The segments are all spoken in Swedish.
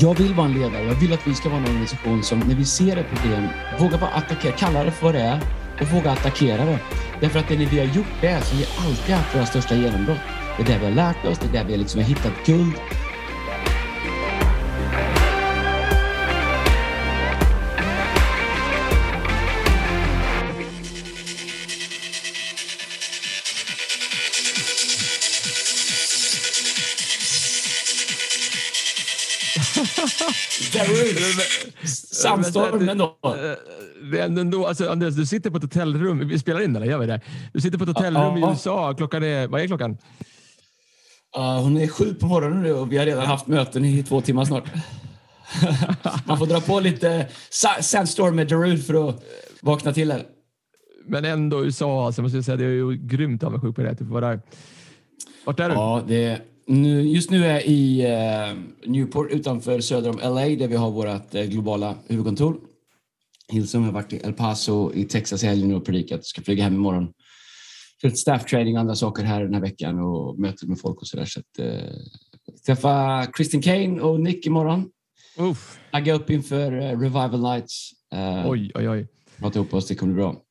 Jag vill vara en ledare. Jag vill att vi ska vara en organisation som när vi ser ett problem vågar bara attackera, kalla det för vad det är och våga attackera det. Därför att det vi har gjort det är som vi alltid haft våra största genombrott. Det är där vi har lärt oss, det är där vi liksom har hittat guld. Sandstormen då. Det är ändå, alltså, Andreas, du sitter på ett hotellrum. Vi spelar in eller gör vi det? Du sitter på ett hotellrum Ja. i USA. Klockan är, vad är klockan? Ja, hon är sju på morgonen nu och vi har redan haft möten i två timmar snart. Man får dra på lite sa- Sandstorm med Darude för att vakna till här. Men ändå USA, alltså, måste jag säga. Det är ju grymt avundsjuk på det. Typ, vara där. Vart är du? Ja, det, nu, just nu är jag i eh, Newport utanför söder om LA där vi har vårt eh, globala huvudkontor. Hillsong har varit i El Paso i Texas i helgen och predikat. Ska flyga hem imorgon. För ett staff training och andra saker här den här veckan och möten med folk och sådär. Så att, eh, träffa Kristin Kane och Nick imorgon. Uff. Tagga upp inför eh, Revival Nights. Eh, Oj, oj, oj. Prata ihop oss, det kommer bli bra.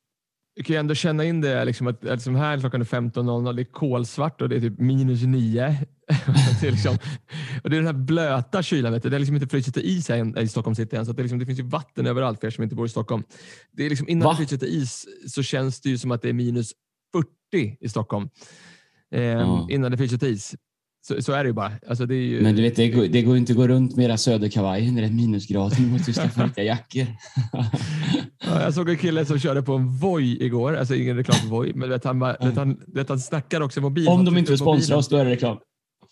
Du kan ju ändå känna in det, liksom, att liksom här klockan är 15.00, det är kolsvart och det är typ minus 9. Det, är liksom, och det är den här blöta kylan, vet du. det har liksom inte frusit is här än- i Stockholm city än, så det, liksom, det finns ju vatten överallt för er som inte bor i Stockholm. Det är liksom, innan Va? det frusit is så känns det ju som att det är minus 40 i Stockholm. Ehm, Ja. Innan det frusit is. Så, så är det ju bara. Alltså, det ju, Men du vet, det går, det går inte att gå runt med era söderkavajer när det är minusgrader. Du måste ju skaffa riktiga jackor. Ja, jag såg en kille som körde på en Voi igår, alltså ingen reklam för Voi, men vet, han, bara- vet, han, vet, han snackar också i mobilen. Om de inte vill upp mobilen. sponsra oss, då är det reklam.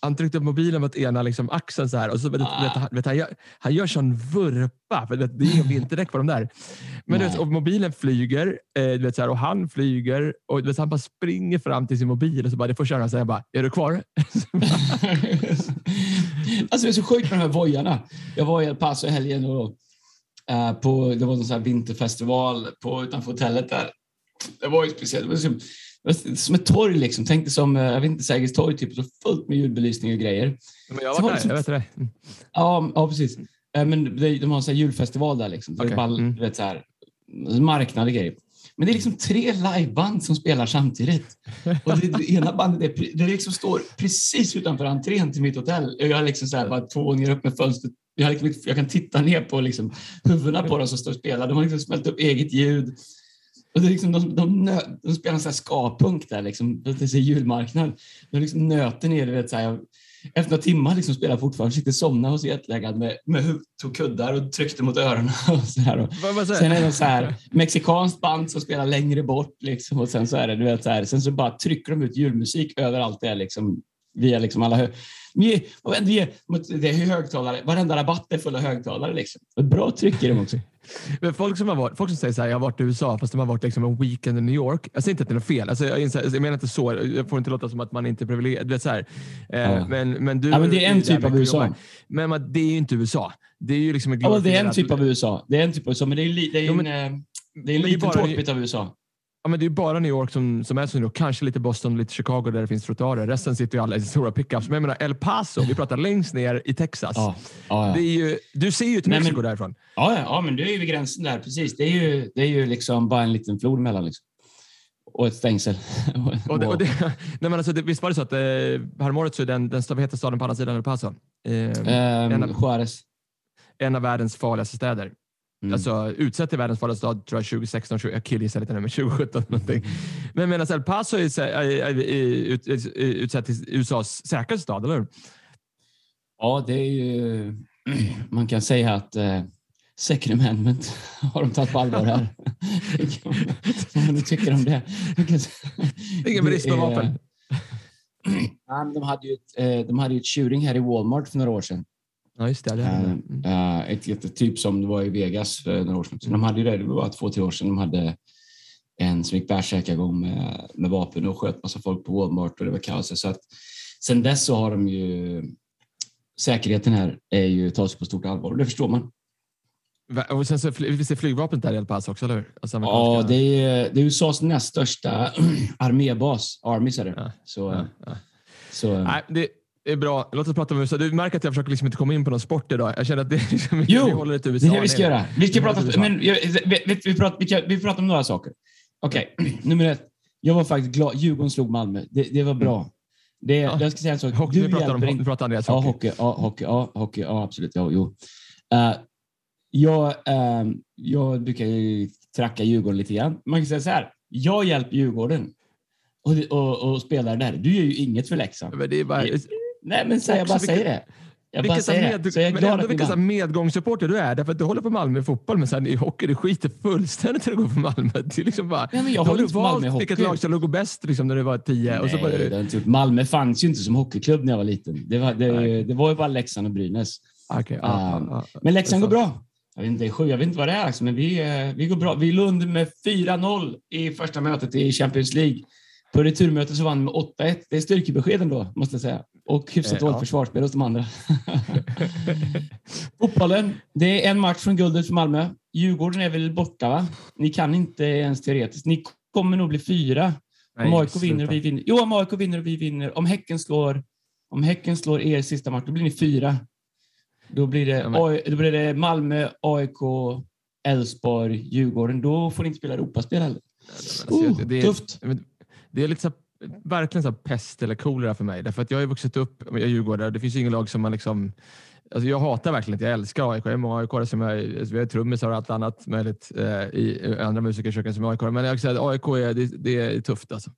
Han tryckte upp mobilen mot ena liksom, axeln så här och så vet, Ah. vet, vet, han, gör, han gör sån vurpa, för vet, det är ingen vinterdäck på de där. Men du vet, och mobilen flyger eh, du vet, så här, och han flyger och du vet, han bara springer fram till sin mobil och så bara, det får köra. Så jag bara, är du kvar? alltså det är så sjukt med de här vojarna. Jag var i El Paso i helgen och eh, på, det var en sån här vinterfestival på, utanför hotellet där. Det var ju speciellt. Det var som, det var som ett torg liksom. Tänk dig som, eh, jag vet inte, Sergels torg typ. Så fullt med ljudbelysning och grejer. Men jag Så var var där, det jag vet det. Mm. Ja, ja precis. Eh, Men det- de har en sån här julfestival där liksom. Så det är bara, mm. vet, så här, marknad och grejer. Men det är liksom tre liveband som spelar samtidigt. Och det, det ena bandet är, det liksom står precis utanför entrén till mitt hotell. Jag har liksom så här, bara två våningar upp med fönstret. Jag, har liksom, jag kan titta ner på liksom, huvudena på dem som står och spelar. De har liksom smält upp eget ljud. Och det är liksom, de, de, nö, de spelar en ska-punk där, liksom, det är julmarknad. De liksom nöter ner, du vet, så här, jag, efter några timmar liksom spelar fortfarande, sitter somna hos jetlaggad med, med huvud, tog kuddar och tryckte mot öronen. Och så här, och, Sen är det så här mexikanskt band som spelar längre bort liksom, och sen så är det, du vet, så här, sen så bara trycker de ut julmusik överallt där liksom via liksom alla hö- vi, och vi är, det är högtalare, varenda rabatt är full av högtalare liksom. Och bra tryck i dem också. Men folk som, har varit, folk som säger så här, jag har varit i USA fast de har varit liksom en weekend i New York. Jag säger inte att det är fel. Alltså, jag, jag menar inte så. Jag får inte låta som att man inte är privilegierad. Så här. Eh, Ja. men, men, du, Ja, men det är en typ av USA. jobbar. Men man, det är ju inte USA. Det är ju liksom en Ja, det är en typ av USA. Det är en typ av USA, men det är, li, det är Jo, en, men- eh, det är en men det är liten bara- tårtbit av USA. Ja, men det är bara New York som, som är så nu. Kanske lite Boston lite Chicago där det finns trottoarer. Resten sitter ju alla i stora pickups. Men jag menar El Paso, vi pratar längst ner i Texas. Ja, ja, ja. Det är ju, du ser ju till Nej, men- Mexiko därifrån. Ja, ja, men du är ju vid gränsen där. Precis. Det är ju, det är ju liksom bara en liten flod emellan. Liksom. Och ett stängsel. Och det, och det, nej men alltså, det, visst var det så att eh, häromåret så är den, den heter staden på andra sidan El Paso? Eh, en, um, av, Juarez. en av världens farligaste städer. Mm. Alltså utsett till världens farligaste stad tror jag 2016, 20, jag killgissar lite nu, men 2017 någonting. Men medan El Paso är, är, ut, utsett till USAs säkraste stad, eller hur? Ja, det är ju... Man kan säga att eh, Second Amendment har de tagit på allvar här. Vad man nu tycker om det. Ingen brist på vapen. De, hade ju ett, eh, de hade ju ett tjuring här i Walmart för några år sedan. Ja, just det. det är det. Mm. Eh, ett jättetyp som det var i Vegas för några år sedan. Så de hade ju det, det var bara två, tre år sedan. De hade en som gick bärsärkagång med, med vapen och sköt massa folk på Walmart och det var kaos. Så att, sen dess så har de ju säkerheten här är ju tas på stort allvar och det förstår man. Och sen så visst är flygvapnet där i El Paso också, eller hur? Alltså, Ja, det är, det är USAs näst största armébas. Armys är det. Ja, Så, ja, ja. så, Nej, det, Det är bra. Låt oss prata om USA. Du märker att jag försöker liksom inte komma in på någon sport idag. Jag känner att det liksom, Jo, vi håller lite Det USA. är det vi ska göra. Vi ska Vi prata, men, vet, vet, vi, pratar, vi, vi pratar om några saker. Okej, nummer ett. Jag var faktiskt glad. Djurgården slog Malmö. Det, det var bra. Det, Ja. Jag ska säga en sak. Hockey, Du nu pratar, om, hjälper nu pratar Andreas Ja, hockey. hockey. Ja, hockey. Ja, hockey. Ja, absolut. Ja, jo. Uh, jag, ehm, jag brukar ju tracka Djurgården lite grann. Man kan säga så här. Jag hjälper Djurgården och, och, och spelar där. Du gör ju inget för Leksand. Men det är bara, Nej, men så jag bara vilka- säger det. Jag bara det. med, Så jag är men glad ändå att vi vilken medgångssupporter du är. Därför att du håller på Malmö i fotboll, men sen i hockey, du skiter fullständigt i att gå för Malmö. Det är liksom bara, Nej, men jag håller inte på Malmö i valt vilket hockey. lag som låg bäst liksom, när du var tio. och så Nej, bara, det har inte gjort. Malmö fanns ju inte som hockeyklubb när jag var liten. Det var, det, Nej. det var ju bara Leksand och Brynäs. Ja, Um, ja, ja. Men Leksand går bra. Jag vet inte, det är sju, jag vet inte vad det är, alltså, men vi, eh, vi går bra. Vi låg under med 4-0 i första mötet i Champions League. På returmötet så vann vi med 8-1. Det är styrkebeskeden då, måste jag säga. Och hyfsat Eh, dåligt ja. försvarsspel hos de andra. Fotbollen. Det är en match från guldet för Malmö. Djurgården är väl borta, va? Ni kan inte ens teoretiskt. Ni kommer nog bli fyra. Om AIK vinner och vi vinner. Jo, om AIK vinner och vi vinner. Om Häcken slår, om häcken slår er sista match, då blir ni fyra. Då blir det, Ja, då blir det Malmö, AIK, Elfsborg, Djurgården. Då får ni inte spela Europaspel heller. Alltså, Oh, det, är, tufft. Det är lite så verkligen så pest eller kolera för mig. Därför att jag har vuxit upp, jag är djurgårdare, det finns ju ingen lag som man liksom Alltså jag hatar verkligen inte, jag älskar AIK. Jag är många AIK som jag, alltså vi har trummisar och allt annat möjligt eh, i andra musikerköken som är AIK. Men jag säga att AIK är, det, det är tufft alltså.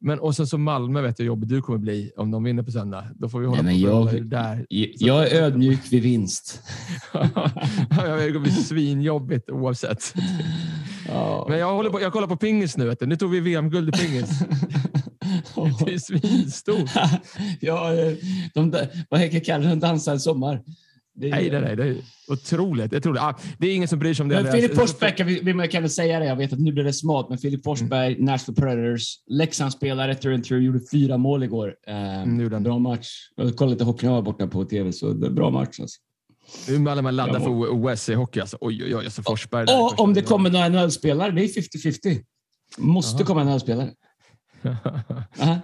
Men och sen så Malmö vet jag hur jobbigt du kommer bli om de vinner på söndag. Då får vi hålla Nej, på och jag- där. Jag är ödmjuk vid vinst. det kommer bli svinjobbigt oavsett. Ja. Men jag, håller på, jag kollar på pingis nu. Nu tog vi VM-guld i pingis. Det är svinstort. ja, eh, de, vad heter kallar de dansar en sommar? Det är- Nej, nej, nej. Det är otroligt. otroligt. Ah, det är ingen som bryr sig om det. Men. Filip Forsberg, vi, vi kan väl säga det, jag vet att nu blir det smart, men Filip Forsberg, Mm. Nashville Predators, Leksandsspelare through and through, gjorde fyra mål igår. Eh, Mm, bra match. Jag kollade lite hockey när jag var borta på tv, så det är bra match. Alltså. Nu när man laddar för OS i hockey. Alltså. Oj, oj, oj. Alltså Forsberg. där Och om det kommer några NHL-spelare, det är 50-50. Måste Jaha. komma en NHL-spelare. Aha.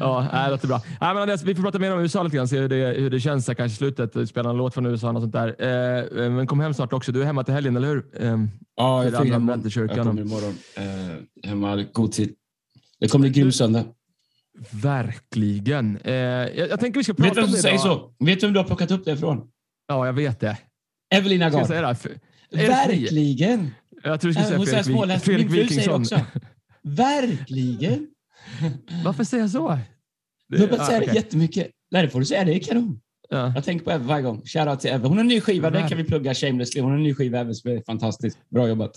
ja, det låter bra. Nej, men Andreas, vi får prata mer om USA lite grann, se hur det, hur det känns här, kanske i slutet. Spela en låt från USA och sånt där. Eh, men kom hem snart också. Du är hemma till helgen, eller hur? Eh, Ja, jag, advent i imorgon. kyrkan. jag kommer imorgon. Eh, hemma, god tid. Det kommer bli grym söndag. verkligen. Eh, jag, jag tänker vi ska prata Vet du vem om som det säger idag. så? Vet du vem du har plockat upp det ifrån? Ja, jag vet det. Evelina Gard. säga det? det? Verkligen! Jag tror du skulle Äh, säga Fredrik. Fredrik det Wikingsson. Verkligen! Varför säger jag så? Du har börjat ah, säga det okej. jättemycket. Nej, det får du säga. Det är kanon. Ja. Jag tänker på Eve varje gång. Shoutout till Eve. Hon har en ny skiva. Den kan vi plugga shamelessly. Hon har en ny skiva. Som är fantastiskt. Bra jobbat.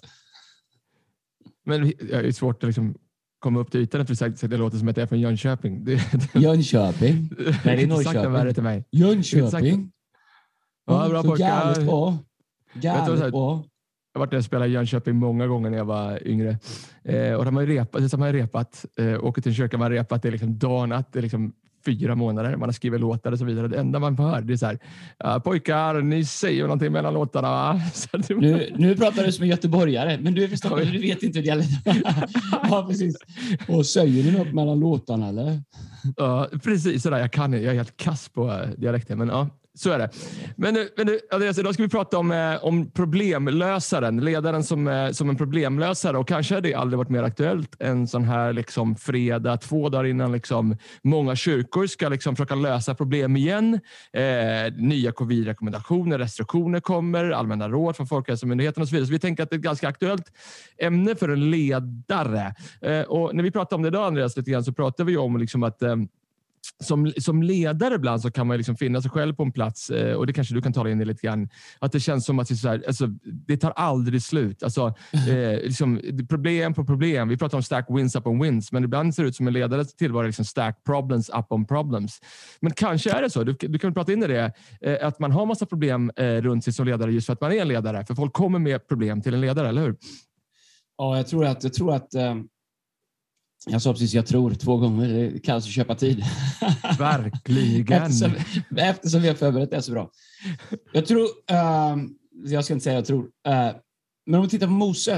Men det är svårt att liksom komma upp till ytan att vi sagt att det låter som att jag är från Jönköping. Det, det, Jönköping. Nej, det är Norrköping. det. Jönköping. Ja, bra pojkar. Galet bra. Här- bra. Jag har varit där och spelat i Jönköping många gånger när jag var yngre. Eh, och de har repat, de har repat eh, åker till en kyrka, man har repat, det är liksom natt, det är liksom fyra månader, man har skrivit låtar och så vidare. Det enda man får höra det är så här, "Ja, pojkar, ni säger någonting mellan låtarna va? Det- Nu, nu pratar du som en göteborgare, men du är från Stockholm, du vet inte hur dialekt Ja, precis. Och säger ni något mellan låtarna eller? Ja, precis sådär. Jag kan Jag är helt kass på eh, dialekten, men ja, så är det. Men, nu- men nu, Andreas, idag ska vi prata om, eh, om problemlösaren, ledaren som, eh, som en problemlösare. Och kanske har det aldrig varit mer aktuellt en sån här liksom, fredag, två dagar innan liksom, många kyrkor ska liksom, försöka lösa problem igen. Eh, nya covid-rekommendationer, restriktioner kommer, allmänna råd från Folkhälsomyndigheten och så vidare. Så vi tänker att det är ett ganska aktuellt ämne för en ledare. Eh, och när vi pratar om det idag, Andreas, lite grann, så pratar vi om liksom att eh, som, som ledare ibland så kan man liksom finna sig själv på en plats eh, och det kanske du kan tala in i lite grann. Att det känns som att det, är så här, alltså, det tar aldrig slut. Alltså, eh, liksom, problem på problem. Vi pratar om stack wins up on wins, men ibland ser det ut som en ledare tillvaro liksom stack problems up on problems. Men kanske är det så, du, du kan prata in i det, eh, att man har massa problem eh, runt sig som ledare just för att man är en ledare. För folk kommer med problem till en ledare, eller hur? Ja, jag tror att... Jag, tror att, eh, jag sa precis jag tror två gånger. Det kallas att köpa tid. Verkligen. eftersom, eftersom vi har förberett det så bra. Jag tror... eh, jag ska inte säga jag tror. eh, men om vi tittar på Mose.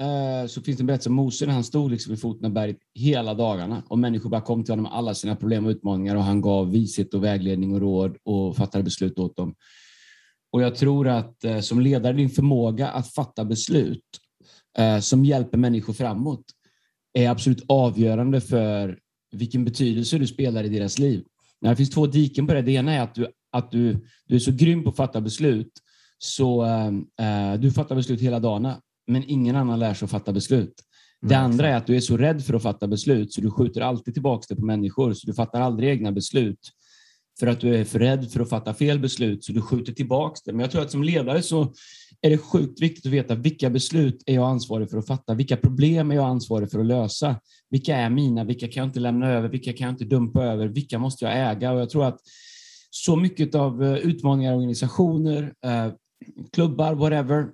eh, så finns det en berättelse om Mose när han stod liksom vid foten av berget hela dagarna och människor bara kom till honom med alla sina problem och utmaningar och han gav vishet och vägledning och råd och fattade beslut åt dem. Och jag tror att eh, som ledare, din förmåga att fatta beslut som hjälper människor framåt är absolut avgörande för vilken betydelse du spelar i deras liv. Det finns två diken på det. Det ena är att du, att du, du är så grym på att fatta beslut så eh, du fattar beslut hela dagarna, men ingen annan lär sig att fatta beslut. Det andra är att du är så rädd för att fatta beslut så du skjuter alltid tillbaka det på människor, så du fattar aldrig egna beslut för att du är för rädd för att fatta fel beslut, så du skjuter tillbaka det. Men jag tror att som ledare så är det sjukt viktigt att veta vilka beslut är jag ansvarig för att fatta? Vilka problem är jag ansvarig för att lösa? Vilka är mina? Vilka kan jag inte lämna över? Vilka kan jag inte dumpa över? Vilka måste jag äga? Och jag tror att så mycket av eh, utmaningar organisationer, eh, klubbar, whatever.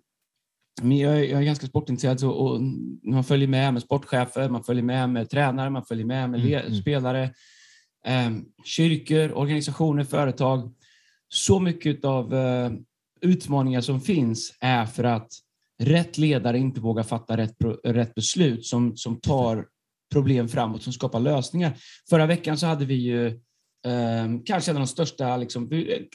Men jag, är, ganska sportintresserad så, och man följer med med sportchefer, man följer med med tränare, man följer med med mm, mm. spelare, eh, kyrkor, organisationer, företag. Så mycket av utmaningar som finns är för att rätt ledare inte vågar fatta rätt, rätt beslut som, som tar problem framåt, som skapar lösningar. Förra veckan så hade vi ju Um, kanske en av de största, liksom, det,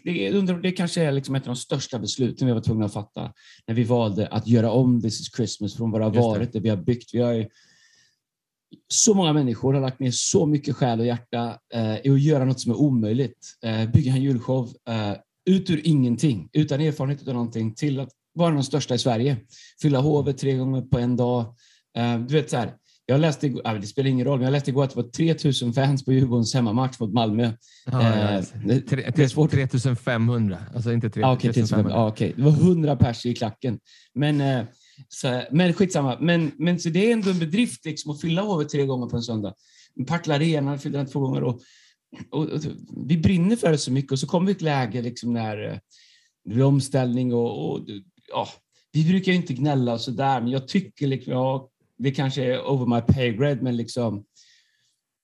det, kanske är liksom ett av de största besluten vi var tvungna att fatta när vi valde att göra om This is Christmas från vad det har varit, det. vi har byggt. Vi har ju, så många människor har lagt ner så mycket själ och hjärta uh, i att göra något som är omöjligt. Uh, bygga en julshow uh, ut ur ingenting, utan erfarenhet av någonting, till att vara den största i Sverige. Fylla hovet tre gånger på en dag. du vet så här, jag läste, äh, det spelar ingen roll, men jag läste igår att det var 3000 fans på Djurgårdens hemmamatch mot Malmö. Ah, eh, det, det, är svårt. 3500, alltså inte 3500. Ah, okay, 3500. Ah, okay. Det var 100 pers i klacken. Men, eh, så, men skitsamma. Men, men så det är ändå en bedrift liksom, att fylla Hovet tre gånger på en söndag. Partille Arena fyllde den två gånger. Och, och, och, vi brinner för det så mycket och så kommer vi ett läge liksom när eh, det blir omställning och, och ja, vi brukar ju inte gnälla och sådär, men jag tycker liksom, ja, det kanske är over my pay grade, men liksom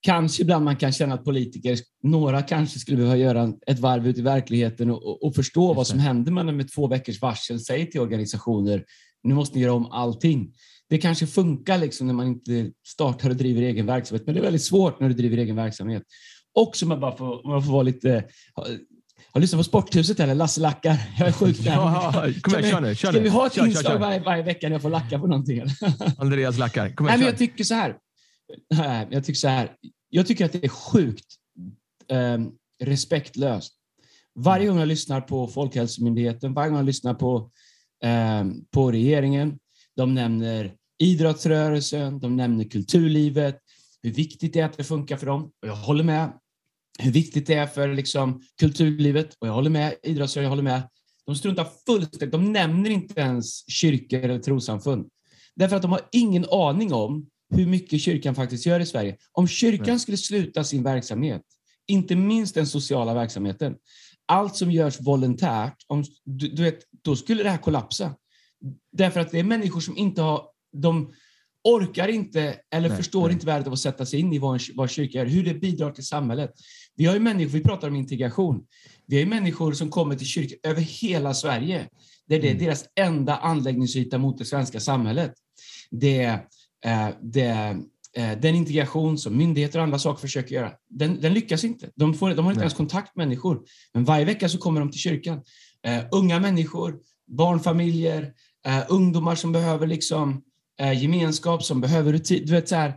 kanske ibland man kan känna att politiker, några kanske skulle behöva göra ett varv ut i verkligheten och, och, förstå vad som händer med, med två veckors varsel säger till organisationer, nu måste ni göra om allting. Det kanske funkar liksom när man inte startar och driver egen verksamhet, men det är väldigt svårt när du driver egen verksamhet. Och som jag bara får, om jag får vara lite har du lyssnat på Sporthuset eller Lasse Lackar? Jag är sjuk där. Ja, kom igen, kör nu. Kör ska vi ha ett kör, inslag kör, kör. Varje, varje vecka när jag får lacka på någonting? Andreas Lackar. Kom igen, Nej, men jag tycker så här. Jag tycker så här. Jag tycker att det är sjukt eh, respektlöst. Varje gång jag lyssnar på Folkhälsomyndigheten, varje gång jag lyssnar på, eh, på regeringen, de nämner idrottsrörelsen, de nämner kulturlivet, hur viktigt det är att det funkar för dem. Och jag håller med hur viktigt det är för liksom, kulturlivet. Och jag håller med idrottsrörelsen, jag håller med. De struntar fullständigt. De nämner inte ens kyrkor eller trossamfund. Därför att de har ingen aning om hur mycket kyrkan faktiskt gör i Sverige. Om kyrkan skulle sluta sin verksamhet, inte minst den sociala verksamheten, allt som görs volontärt, om, du, du vet, då skulle det här kollapsa. Därför att det är människor som inte har de orkar inte eller nej, förstår nej. inte värdet av att sätta sig in i vad, en, vad kyrka är, hur det bidrar till samhället. Vi har ju människor, vi pratar om integration. Vi har ju människor som kommer till kyrkan över hela Sverige. Det är mm. deras enda anläggningsyta mot det svenska samhället. Det, eh, det, eh, den integration som myndigheter och andra saker försöker göra, den, den lyckas inte. De, får, de har inte Nej. ens kontakt med människor. Men varje vecka så kommer de till kyrkan. Uh, unga människor, barnfamiljer, uh, ungdomar som behöver liksom uh, gemenskap, som behöver rutin. Du vet, så här,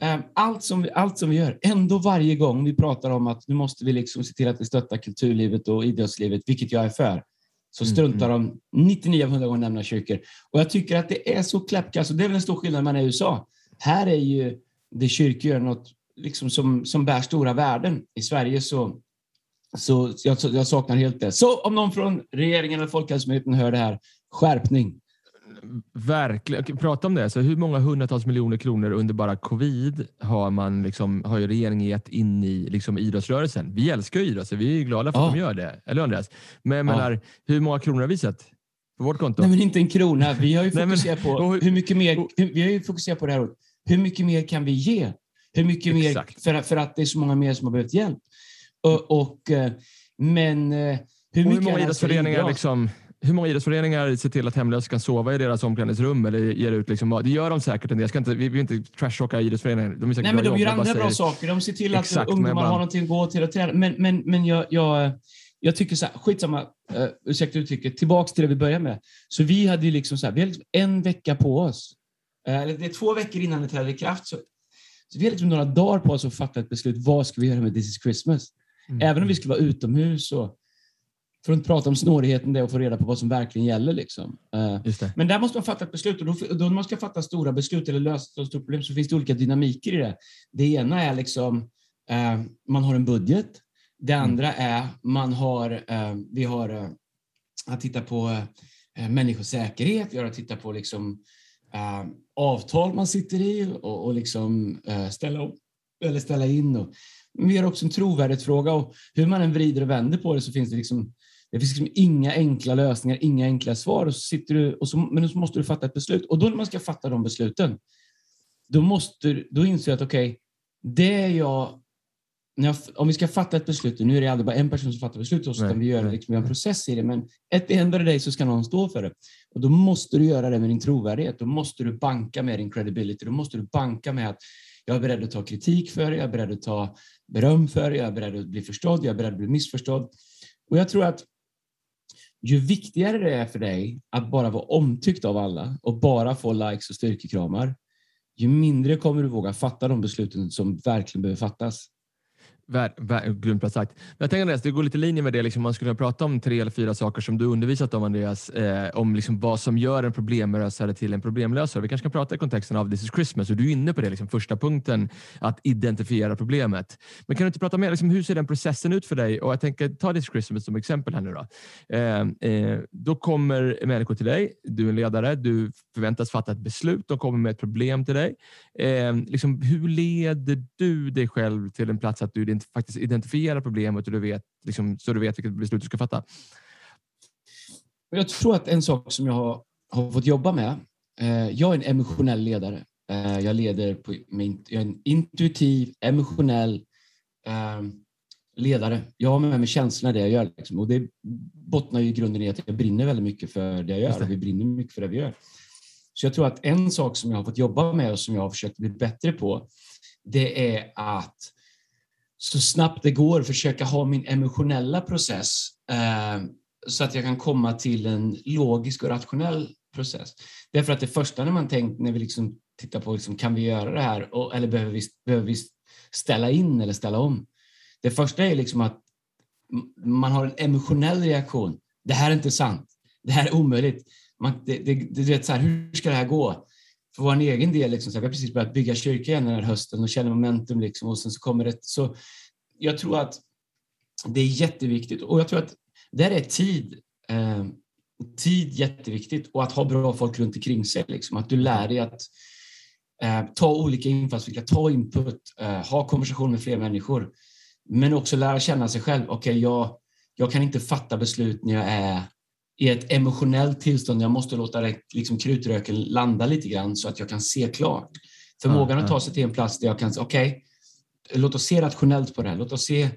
Ehm, allt som, vi, allt som vi gör, ändå varje gång vi pratar om att nu måste vi liksom se till att vi stöttar kulturlivet och idrottslivet, vilket jag är för, så mm, struntar mm. de 99 av 100 gånger nämna kyrkor. Och jag tycker att det är så kläppkast, och det är väl en stor skillnad man är i USA. Här är ju det kyrkor gör något liksom som, som bär stora värden. I Sverige så, så jag, jag saknar helt det. Så om någon från regeringen eller Folkhälsomyndigheten hör det här, skärpning! Verkligen. Prata om det. Så hur många hundratals miljoner kronor under bara covid har, man liksom, har ju regeringen gett in i liksom, idrottsrörelsen? Vi älskar ju idrott, så vi är glada för ja. att de gör det. Eller Andreas? Men jag ja. menar, hur många kronor har vi sett på vårt konto? Nej, men inte en krona. Vi har ju fokuserat Nej, men, på hur mycket mer. Hur, vi har ju fokuserat på det här. Hur mycket mer kan vi ge? Hur mycket Exakt. mer? För, för att det är så många mer som har behövt hjälp. Och, och eh, men eh, hur, mycket hur många idrottsföreningar liksom hur många idrottsföreningar ser till att hemlösa kan sova i deras omklädningsrum? Eller ger ut liksom, det gör de säkert en del. Ska inte, vi vill inte trashtalka idrottsföreningar. De Nej, men de gör andra bra saker. De ser till att Exakt, ungdomar bara... har någonting att gå till och träna. Men, men, men jag, jag, jag tycker så här, skitsamma, uh, ursäkta uttrycket, tillbaks till det vi började med. Så vi hade ju liksom så här, vi hade liksom en vecka på oss. Uh, det är två veckor innan det träder i kraft. Så, så vi hade liksom några dagar på oss att fatta ett beslut. Vad ska vi göra med This is Christmas? Mm. Även om vi skulle vara utomhus och för att inte prata om snårigheten det och få reda på vad som verkligen gäller. Liksom. Uh, men där måste man fatta ett beslut och då, då man ska fatta stora beslut eller lösa ett stort problem så finns det olika dynamiker i det. Det ena är liksom uh, man har en budget. Det mm. andra är man har, uh, vi har att titta på uh, människosäkerhet, vi har att titta på liksom, avtal man sitter i och, och liksom, ställa, eller ställa in. Och, vi har också en trovärdighetsfråga och hur man än vrider och vänder på det så finns det liksom det finns liksom inga enkla lösningar, inga enkla svar. Och så sitter du, och så, men så måste du fatta ett beslut. Och då när man ska fatta de besluten, då, måste, då inser jag att okej, okay, det jag, jag, Om vi ska fatta ett beslut, nu är det aldrig bara en person som fattar beslut, och så kan vi göra liksom, vi en process i det, men ett the day så ska någon stå för det. Och då måste du göra det med din trovärdighet. Då måste du banka med din credibility. Då måste du banka med att jag är beredd att ta kritik för det, jag är beredd att ta beröm för det, jag är beredd att bli förstådd, jag är beredd att bli missförstådd. Och jag tror att ju viktigare det är för dig att bara vara omtyckt av alla och bara få likes och styrkekramar, ju mindre kommer du våga fatta de besluten som verkligen behöver fattas. Grymt bra sagt. Jag tänker Andreas, det går lite i linje med det. Liksom, man skulle kunna prata om tre eller fyra saker som du undervisat om Andreas, eh, om liksom vad som gör en problemlösare till en problemlösare. Vi kanske kan prata i kontexten av This is Christmas och du är inne på det, liksom, första punkten, att identifiera problemet. Men kan du inte prata mer, liksom, hur ser den processen ut för dig? Och jag tänker ta This is Christmas som exempel här nu då. Eh, eh, då kommer människor till dig, du är en ledare, du förväntas fatta ett beslut, de kommer med ett problem till dig. Eh, liksom, hur leder du dig själv till en plats att du faktiskt identifiera problemet och du vet, liksom, så du vet vilket beslut du ska fatta? Jag tror att en sak som jag har, har fått jobba med, eh, jag är en emotionell ledare. Eh, jag leder på, med, jag är en intuitiv, emotionell eh, ledare. Jag har med mig känslorna det jag gör. Liksom. Och det bottnar ju i grunden i att jag brinner väldigt mycket för det jag gör. Och vi brinner mycket för det vi gör. Så jag tror att en sak som jag har fått jobba med och som jag har försökt bli bättre på, det är att så snabbt det går försöka ha min emotionella process eh, så att jag kan komma till en logisk och rationell process. Därför att det första när man tänker, när vi liksom tittar på liksom, kan vi göra det här och, eller behöver vi, behöver vi ställa in eller ställa om? Det första är liksom att man har en emotionell reaktion. Det här är inte sant. Det här är omöjligt. Man, det, det, det, vet, så här, hur ska det här gå? För vår egen del, liksom, så vi har precis börjat bygga kyrka igen den här hösten och känner momentum. Liksom, och sen så kommer det, så jag tror att det är jätteviktigt och jag tror att där är tid, eh, tid jätteviktigt och att ha bra folk runt omkring sig. Liksom, att du lär dig att eh, ta olika infallsvinklar, ta input, eh, ha konversation med fler människor. Men också lära känna sig själv. Okej, okay, jag, jag kan inte fatta beslut när jag är i ett emotionellt tillstånd. Jag måste låta liksom, krutröken landa lite grann så att jag kan se klart. Förmågan att ta sig till en plats där jag kan säga okej, okay, låt oss se rationellt på det här. Låt oss se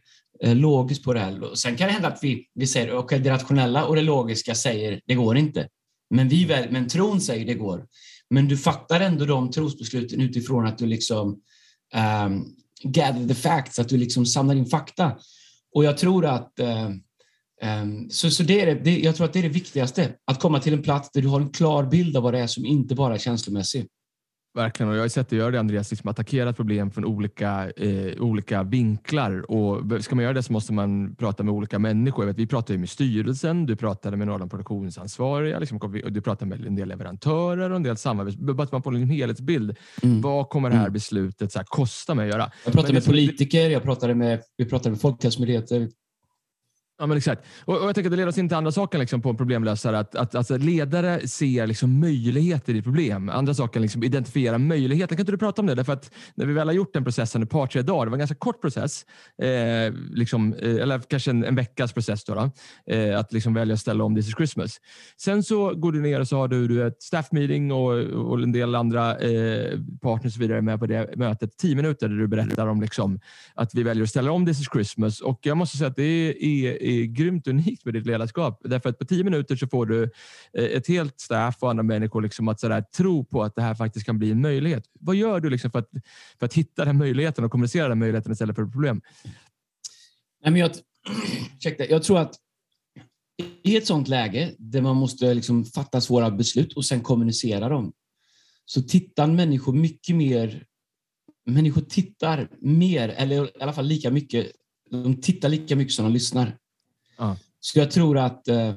eh, logiskt på det här. Sen kan det hända att vi, vi säger okej, okay, det rationella och det logiska säger det går inte. Men, vi väl, men tron säger det går. Men du fattar ändå de trosbesluten utifrån att du liksom um, gather the facts, att du liksom samlar in fakta. Och jag tror att uh, så, så det är det, jag tror att det är det viktigaste, att komma till en plats där du har en klar bild av vad det är som inte bara är känslomässig. Verkligen, och jag har sett dig göra det Andreas, liksom attackera ett problem från olika, eh, olika vinklar. Och ska man göra det så måste man prata med olika människor. Vet, vi pratade med styrelsen, du pratade med några av de produktionsansvariga, liksom, du pratade med en del leverantörer och en del samarbets... Bara att man får en helhetsbild. Mm. Vad kommer det här mm. beslutet så här, kosta mig att göra? Jag pratade med politiker, jag pratade med, vi pratade med Folkhälsomyndigheten, Ja, men exakt. Och, och jag tänker att det leder oss in till andra saken liksom, på en problemlösare. Att, att alltså, ledare ser liksom, möjligheter i problem. Andra saker liksom, identifiera möjligheter. Kan inte du prata om det? Därför att när vi väl har gjort den processen ett par, tre dagar, det var en ganska kort process, eh, liksom, eh, eller kanske en, en veckas process, då, då eh, att liksom välja att ställa om This is Christmas. Sen så går du ner och så har du, du ett staff meeting och, och en del andra eh, partners och vidare med på det mötet. Tio minuter där du berättar om liksom, att vi väljer att ställa om This is Christmas. Och jag måste säga att det är är är grymt unikt med ditt ledarskap. Därför att på tio minuter så får du eh, ett helt staff och andra människor liksom att sådär, tro på att det här faktiskt kan bli en möjlighet. Vad gör du liksom för, att, för att hitta den möjligheten och kommunicera den möjligheten istället för problem? Nej, men jag, ursäkta, jag tror att i ett sånt läge där man måste liksom fatta svåra beslut och sen kommunicera dem, så tittar människor mycket mer människor tittar mer, eller i alla fall lika mycket, de tittar lika mycket som de lyssnar. Ja. Så jag tror att, eh,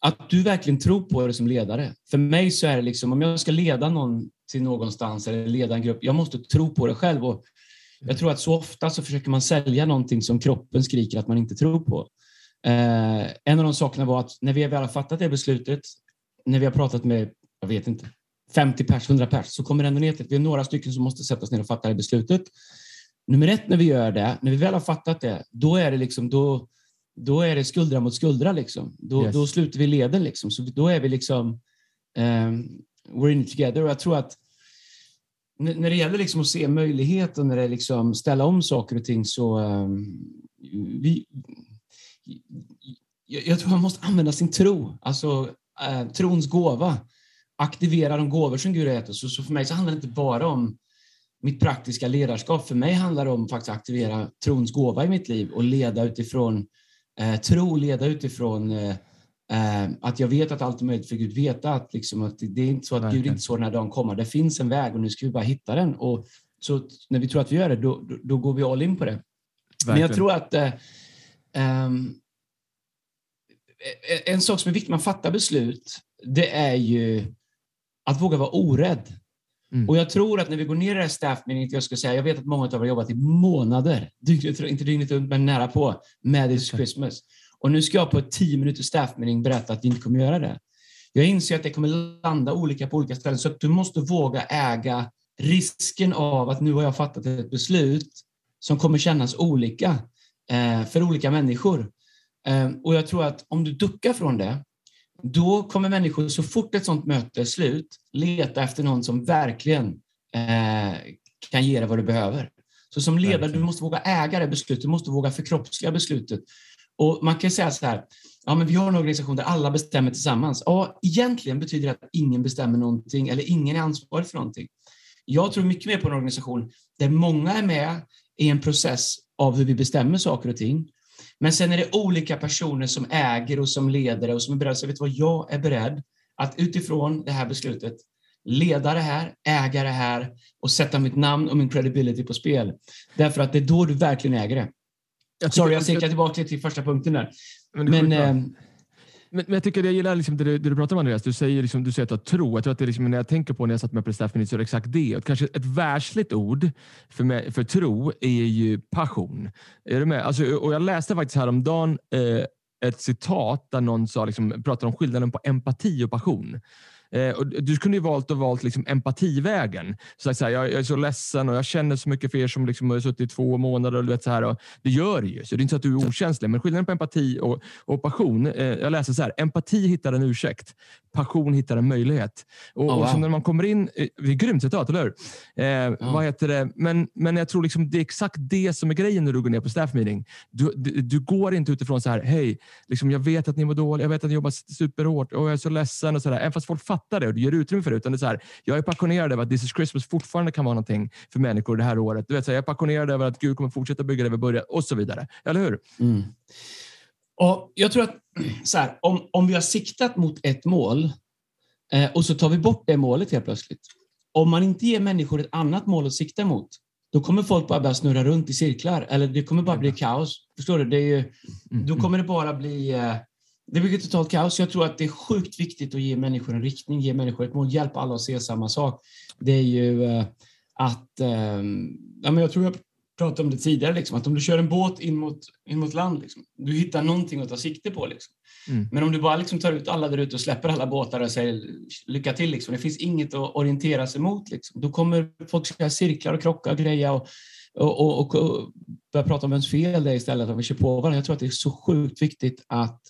att du verkligen tror på det som ledare. För mig så är det liksom, om jag ska leda någon till någonstans eller leda en grupp, jag måste tro på det själv. Och jag tror att så ofta så försöker man sälja någonting som kroppen skriker att man inte tror på. Eh, en av de sakerna var att när vi väl har fattat det beslutet, när vi har pratat med, jag vet inte, 50 pers, 100 pers, så kommer det ändå ner till att vi är några stycken som måste sätta oss ner och fatta det beslutet. Nummer ett, när vi gör det, när vi väl har fattat det, då är det liksom, då, då är det skuldra mot skuldra. Liksom. Då, yes. då sluter vi leden. Liksom. Så då är vi liksom, um, we're in it together. Och jag tror att när det gäller liksom att se möjlighet och när det liksom ställa om saker och ting så um, vi, jag, jag tror man måste använda sin tro, alltså uh, trons gåva aktivera de gåvor som Gud har gett oss. Så, så för mig så handlar det inte bara om mitt praktiska ledarskap. För mig handlar det om faktiskt att aktivera trons gåva i mitt liv och leda utifrån eh, tro, leda utifrån eh, eh, att jag vet att allt är möjligt för Gud. Veta att, liksom, att det är inte så att Verkligen. Gud inte så den här dagen kommer. Det finns en väg och nu ska vi bara hitta den. Och så när vi tror att vi gör det, då, då, då går vi all in på det. Verkligen. Men jag tror att eh, um, en sak som är viktig när man fattar beslut, det är ju att våga vara orädd. Mm. Och jag tror att när vi går ner i det här staffmeeting, jag ska säga, jag vet att många av er har jobbat i månader, dygnet, inte dygnet runt, men nära på, med This Christmas. Och nu ska jag på ett tio minuters staffmeeting berätta att vi inte kommer göra det. Jag inser att det kommer landa olika på olika ställen, så att du måste våga äga risken av att nu har jag fattat ett beslut som kommer kännas olika eh, för olika människor. Eh, och jag tror att om du duckar från det, då kommer människor så fort ett sånt möte är slut leta efter någon som verkligen eh, kan ge dig vad du behöver. Så som ledare, verkligen. du måste våga äga det beslutet, du måste våga förkroppsliga beslutet. Och man kan säga så här, ja men vi har en organisation där alla bestämmer tillsammans. Ja, egentligen betyder det att ingen bestämmer någonting eller ingen är ansvarig för någonting. Jag tror mycket mer på en organisation där många är med i en process av hur vi bestämmer saker och ting men sen är det olika personer som äger och som leder och som är beredda säga, vet du vad, jag är beredd att utifrån det här beslutet leda det här, äga det här och sätta mitt namn och min credibility på spel. Därför att det är då du verkligen äger det. Jag Sorry, jag sekar tillbaka till första punkten där. Men, men men, men, jag tycker jag gillar liksom det, du, det du pratar om Andreas. Du säger, liksom, du säger att du har tro. Jag tror att det liksom, när jag tänker på när jag satt med på så är det exakt det. Och kanske ett världsligt ord för, mig, för tro är ju passion. Är du med? Alltså, och jag läste faktiskt häromdagen eh, ett citat där någon sa, liksom, pratade om skillnaden på empati och passion. Eh, du kunde ju valt och valt liksom empativägen. Så, så här, jag, jag, är så ledsen och jag känner så mycket för er som liksom har suttit i två månader. Och, vet, så här, och det gör det ju, så det är inte så att du är okänslig. Men skillnaden på empati och, och passion. Eh, jag läser så här. Empati hittar en ursäkt. Passion hittar en möjlighet. Och, oh, wow. och när man kommer in... Eh, det är grymt citat, eller hur? Eh, oh. Vad heter det? Men, men jag tror liksom det är exakt det som är grejen när du går ner på staff meeting. Du, du, du går inte utifrån så här, hej, liksom, jag vet att ni mår dåligt, jag vet att ni jobbar superhårt och jag är så ledsen. Och så där. Även fast folk fattar fattar det och du ger utrymme för det. Utan det är så här, jag är passionerad över att This is Christmas fortfarande kan vara någonting för människor det här året. Du vet, så här, jag är passionerad över att Gud kommer fortsätta bygga det vi började och så vidare. Eller hur? Mm. Och jag tror att så här, om, om vi har siktat mot ett mål eh, och så tar vi bort det målet helt plötsligt. Om man inte ger människor ett annat mål att sikta mot, då kommer folk bara börja snurra runt i cirklar. Eller det kommer bara bli kaos. Förstår du? Det är ju, mm, då mm. kommer det bara bli eh, det blir totalt kaos. Jag tror att det är sjukt viktigt att ge människor en riktning, ge människor ett mål, hjälpa alla att se samma sak. Det är ju eh, att, eh, ja, men jag tror jag pratade om det tidigare, liksom, att om du kör en båt in mot, in mot land, liksom, du hittar någonting att ta sikte på. Liksom. Mm. Men om du bara liksom tar ut alla där ute och släpper alla båtar och säger lycka till, liksom, det finns inget att orientera sig mot, liksom. då kommer folk köra cirklar och krocka och greja och, och, och, och, börja prata om vems fel det är istället, att vi kör på varandra. Jag tror att det är så sjukt viktigt att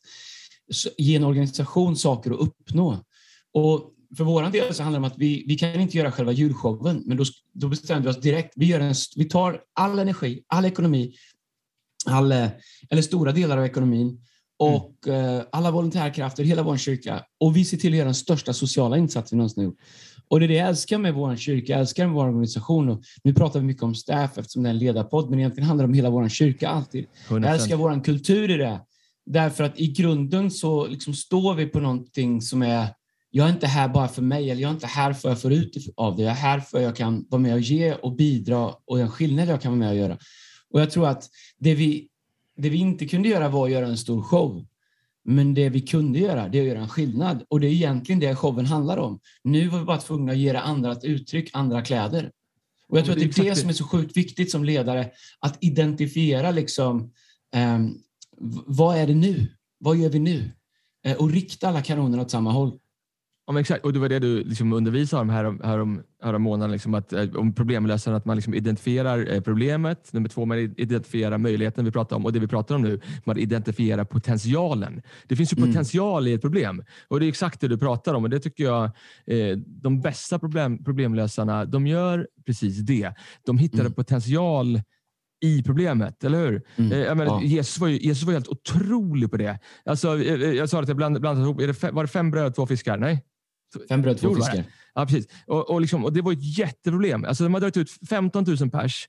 ge en organisation saker att uppnå. Och för vår del så handlar det om att vi, vi kan inte göra själva julshowen, men då, då bestämde vi oss direkt. Vi, gör en, vi tar all energi, all ekonomi, all, eller stora delar av ekonomin och mm. eh, alla volontärkrafter, hela vår kyrka. Och vi ser till att göra den största sociala insatsen vi någonsin gjort. Och det är det jag älskar med vår kyrka, jag älskar med vår organisation. Och nu pratar vi mycket om staff eftersom det är en ledarpodd, men egentligen handlar det om hela vår kyrka alltid. 100%. Jag älskar vår kultur i det. Därför att i grunden så liksom står vi på någonting som är jag är inte här bara för mig, eller jag är inte här för att få ut av det. Jag är här för att jag kan vara med och ge och bidra och den skillnad jag kan vara med och göra. Och jag tror att det vi, det vi inte kunde göra var att göra en stor show. Men det vi kunde göra, det är att göra en skillnad. Och det är egentligen det showen handlar om. Nu var vi bara tvungna att ge andra ett uttryck, andra kläder. Och jag tror att det är det som är så sjukt viktigt som ledare, att identifiera liksom, eh, vad är det nu? Vad gör vi nu? Eh, och rikta alla kanonerna åt samma håll. Ja, exakt. Och det var det du liksom undervisade om här, här om, här om månaden, liksom att, eh, om problemlösaren, att man liksom identifierar eh, problemet. Nummer två, man identifierar möjligheten vi pratar om och det vi pratar om nu, man identifierar potentialen. Det finns ju mm. potential i ett problem och det är exakt det du pratar om och det tycker jag eh, de bästa problem, problemlösarna, de gör precis det. De hittar mm. potential i problemet, eller hur? Mm. Eh, menar, ja. Jesus, var ju, Jesus var helt otrolig på det. Alltså, jag, jag sa att jag blandade bland ihop. Var det fem bröd och två fiskar? Nej? Fem bröd, två fiskar. Ja, precis. Och, och, liksom, och det var ett jätteproblem. Alltså, de hade dragit ut 15 000 pers,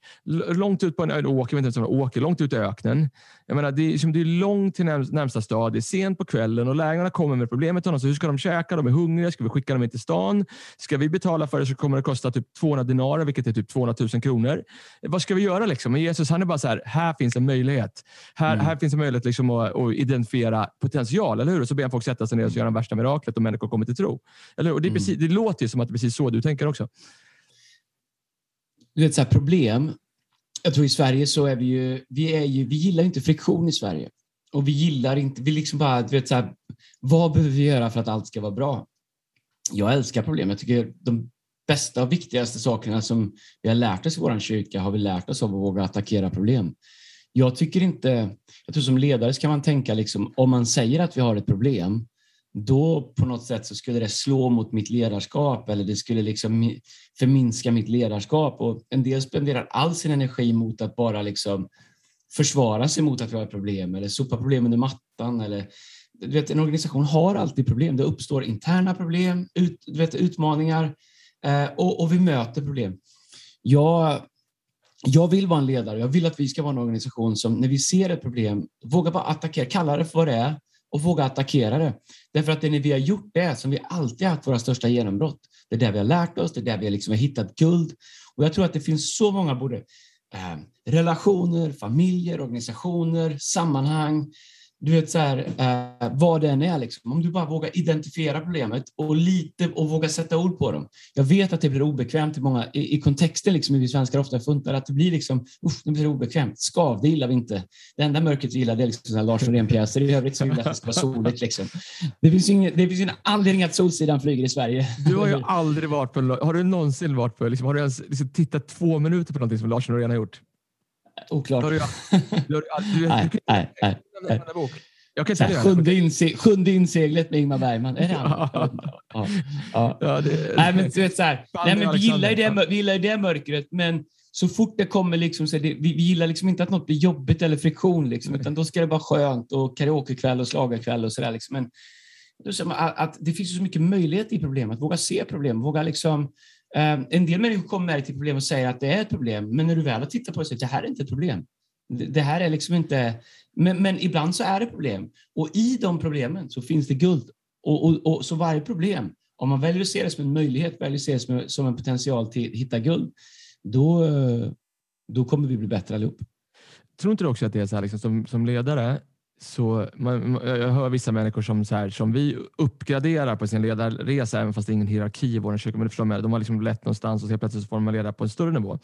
långt ut på en åker, inte ens åker, långt ut i öknen. Jag menar, det, är, liksom, det är långt till närmsta stad, det är sent på kvällen och lägarna kommer med problemet till honom. Så hur ska de käka? De är hungriga. Ska vi skicka dem in till stan? Ska vi betala för det så kommer det kosta typ 200 dinarer, vilket är typ 200 000 kronor. Vad ska vi göra? Liksom? Men Jesus han är bara så här, här finns en möjlighet. Här, mm. här finns en möjlighet liksom att, att, identifiera potential, eller hur? Och så ber han folk sätta sig ner och göra det värsta miraklet och människor kommer till tro. Eller Och det, är mm. precis, det låter ju som att det är precis så du tänker också. Du vet, så här, problem jag tror i Sverige så är vi ju, vi är ju, vi gillar inte friktion i Sverige. Och vi gillar inte, vi liksom bara, du vet så här, vad behöver vi göra för att allt ska vara bra? Jag älskar problem. Jag tycker de bästa och viktigaste sakerna som vi har lärt oss i vår kyrka har vi lärt oss av att våga attackera problem. Jag tycker inte, jag tror som ledare ska man tänka liksom, om man säger att vi har ett problem, då på något sätt så skulle det slå mot mitt ledarskap eller det skulle liksom förminska mitt ledarskap. Och en del spenderar all sin energi mot att bara liksom försvara sig mot att vi har problem eller sopa problem under mattan. Eller, du vet, en organisation har alltid problem. Det uppstår interna problem, ut, du vet, utmaningar eh, och, och, vi möter problem. Jag, jag vill vara en ledare. Jag vill att vi ska vara en organisation som när vi ser ett problem vågar bara attackera, kalla det för vad det är och våga attackera det. Därför att det är när vi har gjort det som vi alltid haft våra största genombrott. Det är där vi har lärt oss, det är där vi liksom har hittat guld. Och jag tror att det finns så många både eh, relationer, familjer, organisationer, sammanhang, du vet så här, eh, vad det än är. Liksom. Om du bara vågar identifiera problemet och lite och våga sätta ord på dem. Jag vet att det blir obekvämt i många, i, i kontexten liksom, vi svenskar ofta funtar, att det blir liksom, usch, det blir obekvämt. Skav, det gillar vi inte. Det enda mörkret vi gillar det är liksom Lars Norén-pjäser. I övrigt så vill vi att det ska vara soligt. Liksom. Det finns ingen, det finns ingen anledning att Solsidan flyger i Sverige. Du har ju aldrig varit på, har du någonsin varit på, liksom, har du ens liksom, tittat två minuter på någonting som Lars Norén har gjort? Oklart. Har du, du, du, nej, nej, nej, nej. Jag kan säga sjunde, inse, sjunde inseglet med Ingmar Bergman. Är det han? ja. ja. ja det, nej, men, du vet, så här, nej, men vi, gillar ju det, vi gillar det mörkret, men så fort det kommer, liksom, så det, vi, vi gillar liksom inte att något blir jobbigt eller friktion, liksom, utan då ska det vara skönt och karaokekväll och slagarkväll och sådär. Liksom. Men, att, att det finns så mycket möjlighet i problemet, våga se problem, våga liksom Ehm, en del människor kommer med till problem och säger att det är ett problem, men när du väl har tittat på det så är det här är inte ett problem. Det här är liksom inte... Men, men ibland så är det problem. Och i de problemen så finns det guld. Och, och, och så varje problem, om man väljer att se det som en möjlighet, väljer att se det som, som en potential till att hitta guld, då, då kommer vi bli bättre allihop. Tror inte du också att det är så här, liksom, som, som ledare, så man, jag hör vissa människor som, så här, som vi uppgraderar på sin ledarresa, även fast det är ingen hierarki i vår kyrka. Men förstår mig, de har liksom lett någonstans och helt plötsligt så får man leda på en större nivå.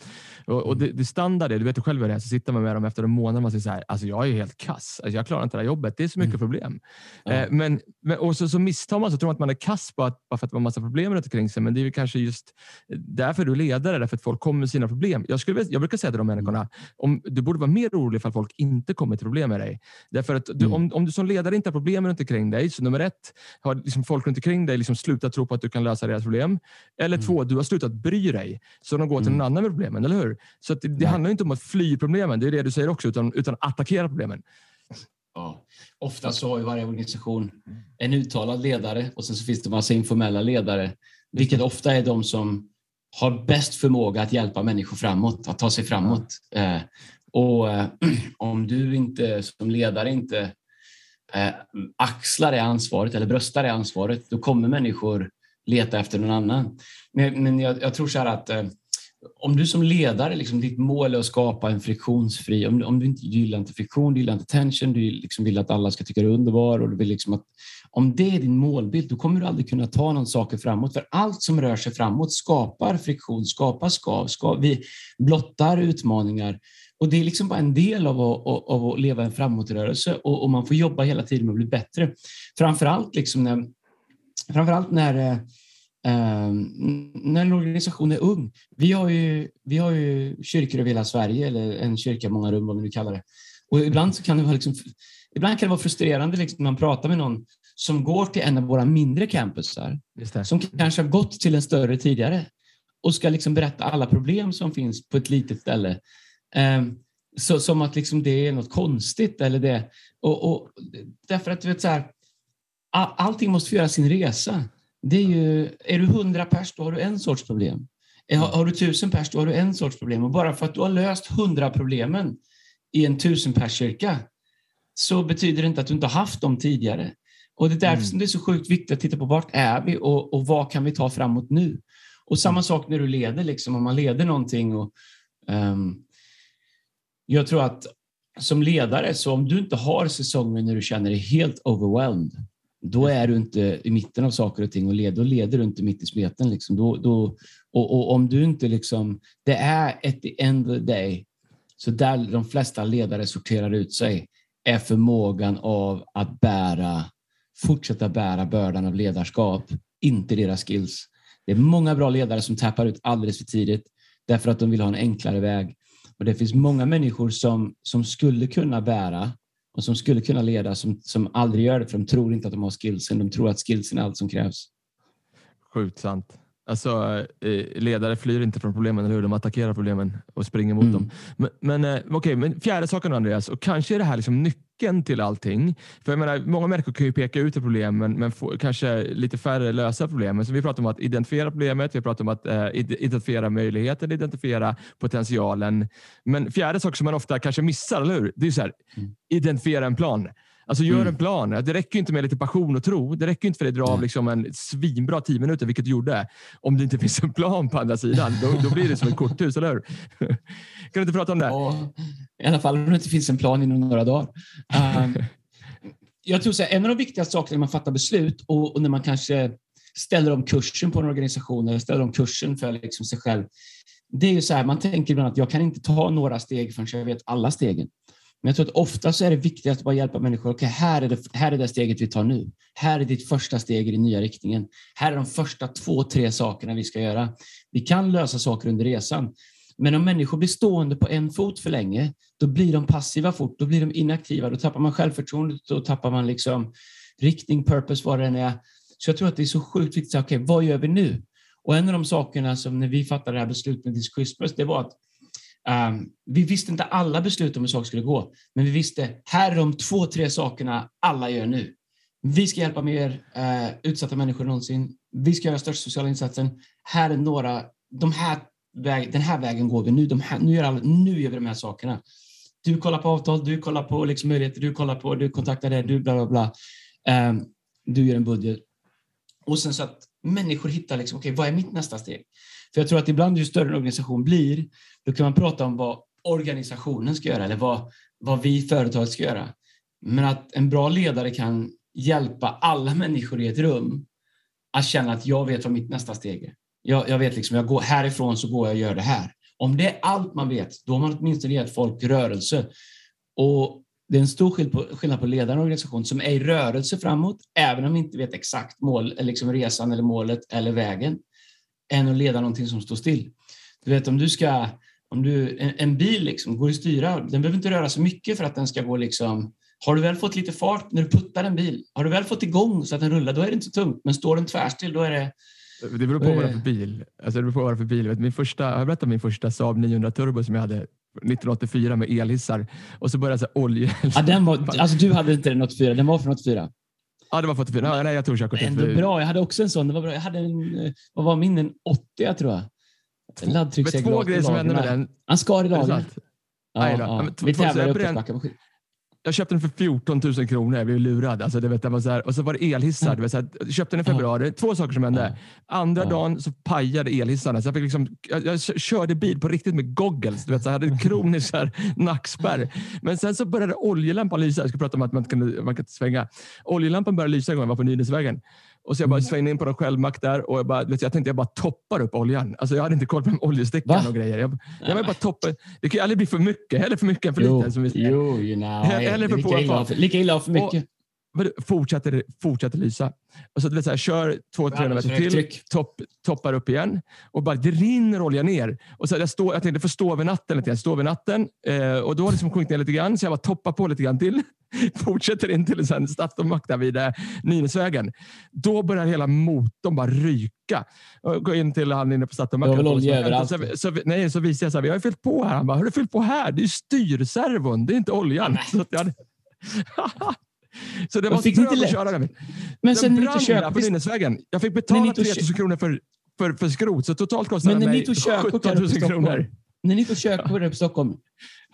Och, och det, det standard är, du vet du själv hur det är, så sitter man med dem efter en månad och man säger så här, alltså jag är helt kass. Alltså jag klarar inte det här jobbet. Det är så mycket mm. problem. Ja. Eh, men, men, och så, så misstar man så tror man att man är kass bara, bara för att man har massa problem runt omkring sig. Men det är kanske just därför du är ledare, därför att folk kommer med sina problem. Jag, skulle, jag brukar säga till de människorna, om, du borde vara mer orolig för att folk inte kommer till problem med dig. Därför att du, mm. om, om du som ledare inte har problem runt omkring dig, så nummer ett, har liksom folk runt omkring dig liksom slutat tro på att du kan lösa deras problem. Eller mm. två, du har slutat bry dig, så de går till mm. någon annan med problemen, eller hur? Så det, det handlar inte om att fly problemen, det är det du säger också, utan, utan attackera problemen. Ja. Ofta så har ju varje organisation en uttalad ledare och sen så finns det massa informella ledare, vilket ofta är de som har bäst förmåga att hjälpa människor framåt, att ta sig framåt. Och eh, om du inte som ledare inte eh, axlar det ansvaret eller bröstar det ansvaret, då kommer människor leta efter någon annan. Men, men jag, jag tror så här att eh, om du som ledare, liksom, ditt mål är att skapa en friktionsfri, om, om du inte gillar inte friktion, du gillar inte tension, du liksom vill att alla ska tycka du är underbar och du vill liksom att om det är din målbild, då kommer du aldrig kunna ta någon saker framåt. För allt som rör sig framåt skapar friktion, skapar skav, skav vi blottar utmaningar. Och det är liksom bara en del av att, av att leva en framåtrörelse och, och, man får jobba hela tiden med att bli bättre. Framförallt liksom när, framförallt när Um, när en organisation är ung. Vi har ju, vi har ju kyrkor över hela Sverige, eller en kyrka, många rum, vad vi nu kallar det. Och ibland kan det vara, liksom, ibland kan det vara frustrerande liksom, när man pratar med någon som går till en av våra mindre campusar, som kanske har gått till en större tidigare och ska liksom berätta alla problem som finns på ett litet ställe. Um, så, som att liksom det är något konstigt. Eller det, och, och därför att du vet, så här, all, allting måste få göra sin resa. Det är, ju, är du hundra pers, då har du en sorts problem. Har, har du tusen pers, då har du en sorts problem. Och bara för att du har löst hundra problemen i en tusen pers kyrka så betyder det inte att du inte har haft dem tidigare. Och det är därför mm. som det är så sjukt viktigt att titta på vart är vi och, och vad kan vi ta framåt nu? Och samma mm. sak när du leder, liksom, om man leder någonting. Och, um, jag tror att som ledare, så om du inte har säsonger när du känner dig helt overwhelmed, då är du inte i mitten av saker och ting och leder, då leder du inte mitt i smeten. Liksom. Då, då, och, och, om du inte liksom, det är at the end of the day, så där de flesta ledare sorterar ut sig, är förmågan av att bära, fortsätta bära bördan av ledarskap, inte deras skills. Det är många bra ledare som tappar ut alldeles för tidigt därför att de vill ha en enklare väg. Och det finns många människor som, som skulle kunna bära och som skulle kunna leda som, som aldrig gör det för de tror inte att de har skillsen. De tror att skillsen är allt som krävs. Sjukt sant. Alltså, eh, ledare flyr inte från problemen, eller hur? De attackerar problemen och springer mot mm. dem. Men, men, eh, okay, men fjärde saken Andreas, och kanske är det här liksom nyckeln till allting. För jag menar, många människor kan ju peka ut ett problem, men, få, kanske lite färre lösa problemen. Så vi pratar om att identifiera problemet, vi pratar om att eh, identifiera möjligheten, identifiera potentialen. Men fjärde sak som man ofta kanske missar, eller hur? Det är så här, mm. identifiera en plan. Alltså gör mm. en plan. Det räcker inte med lite passion och tro. Det räcker inte för dig att dra av liksom en svinbra tio minuter, vilket du gjorde. Om det inte finns en plan på andra sidan, då, då blir det som ett korthus, eller hur? kan du inte prata om det? Ja, I alla fall om det inte finns en plan inom några dagar. Um, jag tror så här, en av de viktigaste sakerna när man fattar beslut och, och, när man kanske ställer om kursen på en organisation eller ställer om kursen för liksom sig själv. Det är ju så här, man tänker ibland att jag kan inte ta några steg förrän jag vet alla stegen. Men jag tror att ofta så är det viktigast att bara hjälpa människor. Okej, okay, här, är det, här är det steget vi tar nu. Här är ditt första steg i den nya riktningen. Här är de första två, tre sakerna vi ska göra. Vi kan lösa saker under resan. Men om människor blir stående på en fot för länge, då blir de passiva fort, då blir de inaktiva, då tappar man självförtroendet, då tappar man liksom riktning, purpose, vad det än är. Så jag tror att det är så sjukt viktigt, okej, okay, vad gör vi nu? Och en av de sakerna som när vi fattade det här beslutet med Christmas, det var att Um, vi visste inte alla beslut om hur saker skulle gå, men vi visste här är de två, tre sakerna alla gör nu. Vi ska hjälpa mer uh, utsatta människor någonsin. Vi ska göra största sociala insatsen. Här är några, de här väg, den här vägen går vi nu. De här, nu, gör alla, nu gör vi de här sakerna. Du kollar på avtal, du kollar på liksom möjligheter, du kollar på, du kontaktar det, du bla bla bla. Um, du gör en budget. Och sen så att människor hittar liksom, okej, okay, vad är mitt nästa steg? För jag tror att ibland ju större en organisation blir, då kan man prata om vad organisationen ska göra eller vad, vad vi företaget ska göra. Men att en bra ledare kan hjälpa alla människor i ett rum att känna att jag vet vad mitt nästa steg är. Jag, jag vet liksom, jag går härifrån så går jag och gör det här. Om det är allt man vet, då har man åtminstone gett folk rörelse. Och det är en stor skillnad på ledaren och organisation som är i rörelse framåt, även om vi inte vet exakt mål, liksom resan eller målet eller vägen än att leda någonting som står still. Du vet om du ska, om du, en, en bil liksom går att styra, den behöver inte röra så mycket för att den ska gå liksom Har du väl fått lite fart när du puttar en bil, har du väl fått igång så att den rullar, då är det inte så tungt. Men står den tvärstill, då är det... Det beror på vad det är för bil. Alltså det beror på vad för bil. Min första, jag berättade om min första Saab 900 Turbo som jag hade 1984 med elhissar. Och så började så olja... Ja, den var, alltså du hade inte den 84, den var från 84. Ja, det var 44. Ja, nej, jag tog körkort Ändå bra. Jag hade också en sån. Det var bra. Jag hade en, eh, vad var min? En 80 tror jag. Men Laddtrycksregulator. två grejer som hände med den. Han skar i sant? Ja. Ja, Vi tävlade i uppförsbacke. Jag köpte den för 14 000 kronor. Jag blev lurad. Alltså, det vet, det var så här, och så var det elhissar. Det var så här, jag köpte den i februari. Två saker som hände. Andra Ja. dagen så pajade elhissarna. Så jag, fick liksom, jag, jag körde bil på riktigt med goggles. Du vet, så jag hade en kronisk här, nackspärr. Men sen så började oljelampan lysa. Jag ska prata om att man kunde, man kan svänga. Oljelampan började lysa en gång jag var på Nynäsvägen. Och så jag Mm. bara svängde in på någon självmack där och jag, bara, vet, jag tänkte jag bara toppar upp oljan. Alltså jag hade inte koll på oljestickan och grejer. Jag, jag bara toppa. Det kan ju aldrig bli för mycket. Hellre för mycket än för Jo, lite. Som vi säger. jo. Eller Det är för lika illa, för, lika illa för mycket. Det fortsätter, fortsätter lysa. Och så, vet, så här, kör 200-300 Alldeles meter till, topp, toppar upp igen och bara det rinner olja ner. Och så, jag, står, jag tänkte få stå över natten lite grann. Stå över natten eh, och då har det liksom sjunkit ner lite grann så jag bara toppar på lite grann till. Fortsätter in till en Statomack där vid eh, Nynäsvägen. Då börjar hela motorn bara ryka. Och går in till han inne på Statomack. Det var väl olja överallt. Så, så, nej, så visar jag så här, vi har ju fyllt på här. Han bara, har du fyllt på här? Det är ju styrservon, det är inte oljan. Så, att jag hade... så det Men var fick inte att köra den. Men sen Den brann där på Nynäsvägen. Jag fick betala tog 3 000 kronor för, för, för skrot, så totalt kostade ni mig tog körkort 17 här 000 uppe i Stockholm. kronor. när ni tog körkort upp i Stockholm,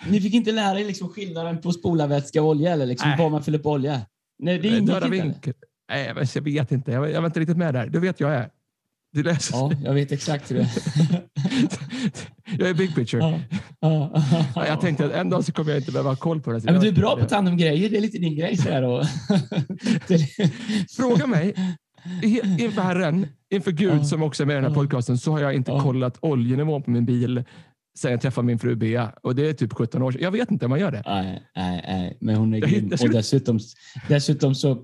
ni fick inte lära er liksom skillnaden på spolarvätska och olja eller liksom var man fyller på olja? Nej, det ingick inte. Nej, jag vet inte. Jag, jag var inte riktigt med där. Du vet jag är. Det läser Ja, jag vet exakt hur det är. Jag är big picture. Ja, ja, Ja, Jag tänkte att en dag så kommer jag inte behöva ha koll på det. Ja, men du är bra på att ta hand om grejer. Det är lite din grej. Så här, och Fråga mig. Inför Herren, inför Gud som också är med i den här podcasten, så har jag inte kollat oljenivån på min bil sen jag träffade min fru Bea. Och det är typ 17 år sedan. Jag vet inte om man gör det. nej, nej, nej, men hon är grym. Och dessutom, dessutom så...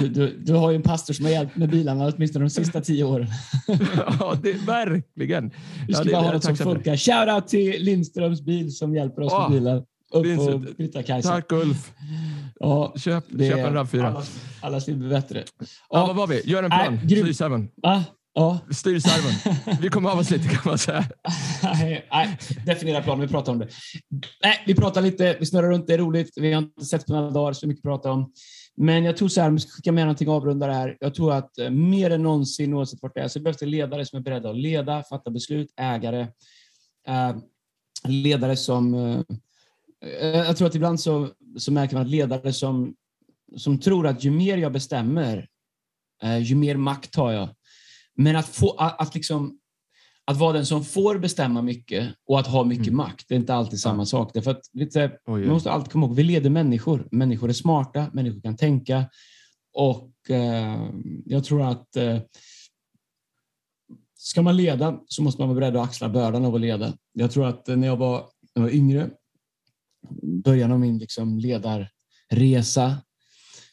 Du, du, du har ju en pastor som har hjälpt med bilarna åtminstone de sista tio åren. ja, det verkligen. Vi ska Ja, bara ha något som funkar. Shoutout till Lindströms bil som hjälper oss Ja, med bilar. Upp Vincent. på Britta-Kajsa. Tack Ulf. Ja, Köp, det köp en RAV4. Allas, allas liv blir bättre. Ja, Ja, vad var vi? Gör en plan. Nej, grym. Styrservon. ah, ja. Styrservon. Vi kommer av oss lite kan man säga. Nej, nej, definiera planen. Vi pratar om det. Nej, vi pratar lite, vi snurrar runt, det är roligt. Vi har inte sett på några dagar, så mycket att prata om. Men jag tror så här, om vi ska skicka med någonting och avrunda det här. Jag tror att eh, mer än någonsin, oavsett vart det är, så behövs det ledare som är beredda att leda, fatta beslut, ägare. Eh, ledare som... Eh, eh, jag tror att ibland så, så märker man att ledare som, som tror att ju mer jag bestämmer, eh, ju mer makt har jag. Men att, få, att, att liksom att vara den som får bestämma mycket och att ha mycket Mm. makt, det är inte alltid samma sak. Därför att, lite, man måste alltid komma ihåg, vi leder människor. Människor är smarta, människor kan tänka. Och eh, jag tror att eh, ska man leda så måste man vara beredd att axla bördan av att leda. Jag tror att när jag var, när jag var yngre, början av min liksom ledarresa,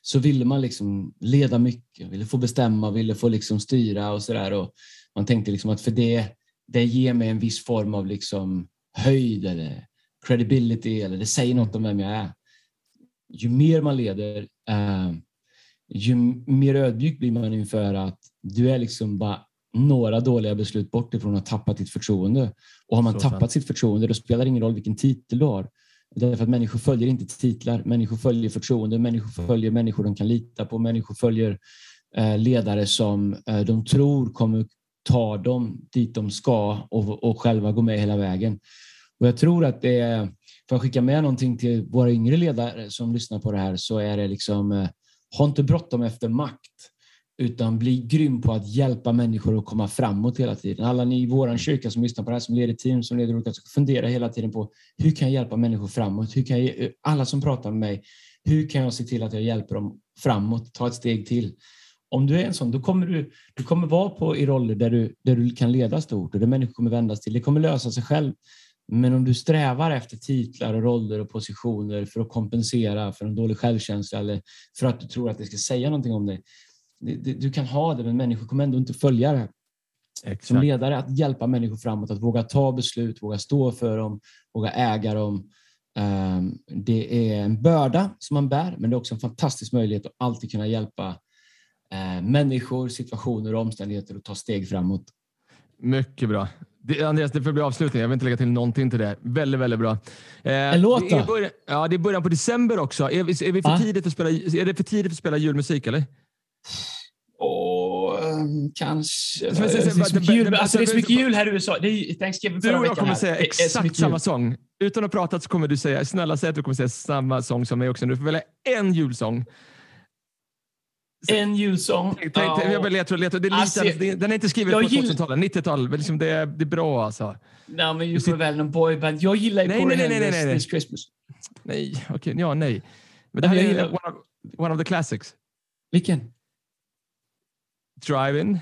så ville man liksom leda mycket, ville få bestämma, ville få liksom styra och sådär. Man tänkte liksom att för det, det ger mig en viss form av liksom höjd eller credibility eller det säger något om vem jag är. Ju mer man leder, eh, ju mer ödmjuk blir man inför att du är liksom bara några dåliga beslut bort ifrån att tappa ditt förtroende. Och har man Så tappat sant. sitt förtroende, då spelar det ingen roll vilken titel du har. Därför att människor följer inte titlar, människor följer förtroende, människor följer människor de kan lita på, människor följer eh, ledare som eh, de tror kommer ta dem dit de ska och, och själva gå med hela vägen. Och jag tror att det är, för att skicka med någonting till våra yngre ledare som lyssnar på det här, så är det liksom, eh, ha inte bråttom efter makt, utan bli grym på att hjälpa människor att komma framåt hela tiden. Alla ni i vår kyrka som lyssnar på det här, som leder team, som leder olika, ska fundera hela tiden på hur kan jag hjälpa människor framåt? Hur kan jag, eh, alla som pratar med mig, hur kan jag se till att jag hjälper dem framåt, ta ett steg till? Om du är en sån, då kommer du, du kommer vara på, i roller där du, där du kan leda stort och där människor kommer vändas till. Det kommer lösa sig själv. Men om du strävar efter titlar och roller och positioner för att kompensera för en dålig självkänsla eller för att du tror att det ska säga någonting om dig. Du kan ha det, men människor kommer ändå inte följa det. Som Exakt. ledare, att hjälpa människor framåt, att våga ta beslut, våga stå för dem, våga äga dem. Ehm, Det är en börda som man bär, men det är också en fantastisk möjlighet att alltid kunna hjälpa eh, människor, situationer och omständigheter att ta steg framåt. Mycket bra. Det, Andreas, det får bli avslutning. Jag vill inte lägga till någonting till det. Väldigt, väldigt bra. Eh, En låt då? början, Ja, det är början på december också. Är, vi- är, vi för Va? tidigt att spela, är det för tidigt att spela julmusik eller? Och ehm, kanske... Det är så mycket jul, alltså, mycket jul här i USA. Det är Thanksgiving Du och jag kommer här. säga exakt samma sång. Utan att prata så kommer du säga, snälla säg att du kommer säga samma sång som mig också. Du får välja en julsång. En julsång. Tänk, tänk, Ja. jag bara letar och letar. Det är lite, Alltså, är- den är inte skriven jag på gill- 2000-talet, 90-tal. men Liksom det, det är bra alltså. Nej, men sitter- får väl någon boyband. Jag gillar ju Nej, nej, nej, nej, Henrys nej. This Christmas. Nej, okej, ja, nej. Men det här Jag är gillar- one of, one of the classics. Vilken? Driving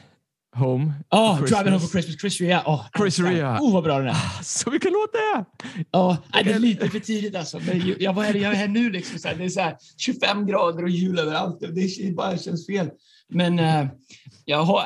home. Ja, for Driving Home for Christmas. Chris Rea. Oh, Chris Rea. Oh, vad bra den är. Så vilken låt det är! Ja, det är lite för tidigt alltså. Men jag, vad är det jag är här nu liksom? Så här, det är så här 25 grader och jul överallt. Det är- bara känns fel. Men eh, jag har...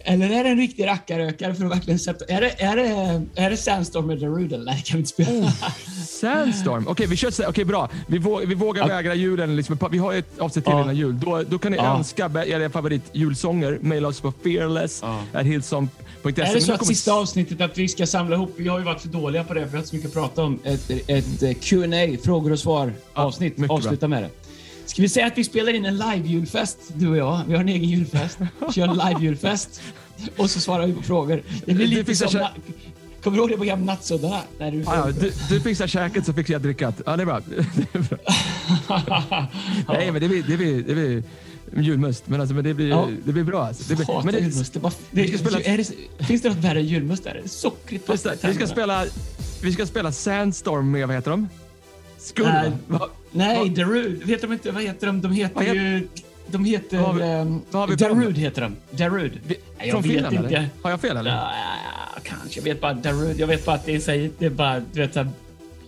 Eller är det en riktig rackarökare för att verkligen sätta... Är det, är det, är det Sandstorm eller Rudel? Nej, det kan vi inte spela. Sandstorm. Okej, vi kör Okej, bra. Vi, vå, vi vågar Ja. vägra julen. Liksom, vi har ju ett avsnitt till Ja. innan jul. Då, då kan ni Ja. önska era favoritjulsånger. Maila oss på fearless Ja. hillsong.se. Är det så att kommer- sista avsnittet att vi ska samla ihop, vi har ju varit för dåliga på det för vi har inte så mycket att prata om, ett, ett eh, Q&A frågor och svar avsnitt, bra. avsluta med det. Ska vi säga att vi spelar in en live-julfest, du och jag? Vi har en egen julfest. Kör en live-julfest. Och så svarar vi på frågor. Det blir Det lite en som... Kommer du ihåg det programmet Nattsuddarna? Du... Ah, ja, du, du fixar käket så fixar jag drickat. Ja, det är bra. Det är bra. Nej, men det blir, det blir, det blir julmust. Men, alltså, men det, blir, Ja. det blir bra. Alltså. Det blir, Hatar men det, julmust. Det är bara, det, ska spela- är det, finns det något värre än julmust? Där? Sockrigt Just det, vi, ska spela, vi ska spela Sandstorm med, vad heter de? Skull, Nej, va? va- nej Darude. Vet de inte, vad heter de? De heter heter- ju... De heter... Vad har vi- ehm, vad har vi på? Darude heter de. Darude. Vi, Nej, jag från vet Finland, inte. eller? Har jag fel, eller? Ja, kanske. Jag vet bara Darude. Jag vet bara att det är, så här- det är bara, du vet, så här,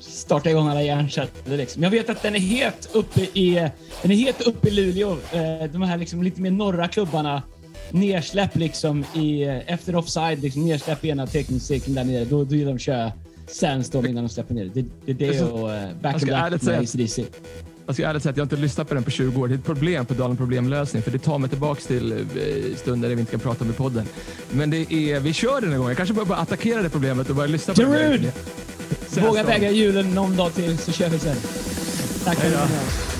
starta igång alla hjärnceller liksom. Jag vet att den är het uppe i, den är het uppe i Luleå. Eh, De här liksom lite mer norra klubbarna. Nersläpp liksom i, efter offside, liksom nersläpp i ena teckningscirkeln där nere. Då, då gillar de att köra Sandstorm innan de släpper ner det. Det, det, det är Så- och uh, Back Black ärligt med ACDC. Jag ska ärligt säga att jag inte har lyssnat på den på 20 år. Det är ett problem på Dalen Problemlösning för det tar mig tillbaks till eh, stunder där vi inte kan prata i podden. Men det är, vi kör den en gång. Jag kanske börjar bara attackera det problemet och börja lyssna på Darude! det. Våga väga julen någon dag till så kör vi sen. Tack för att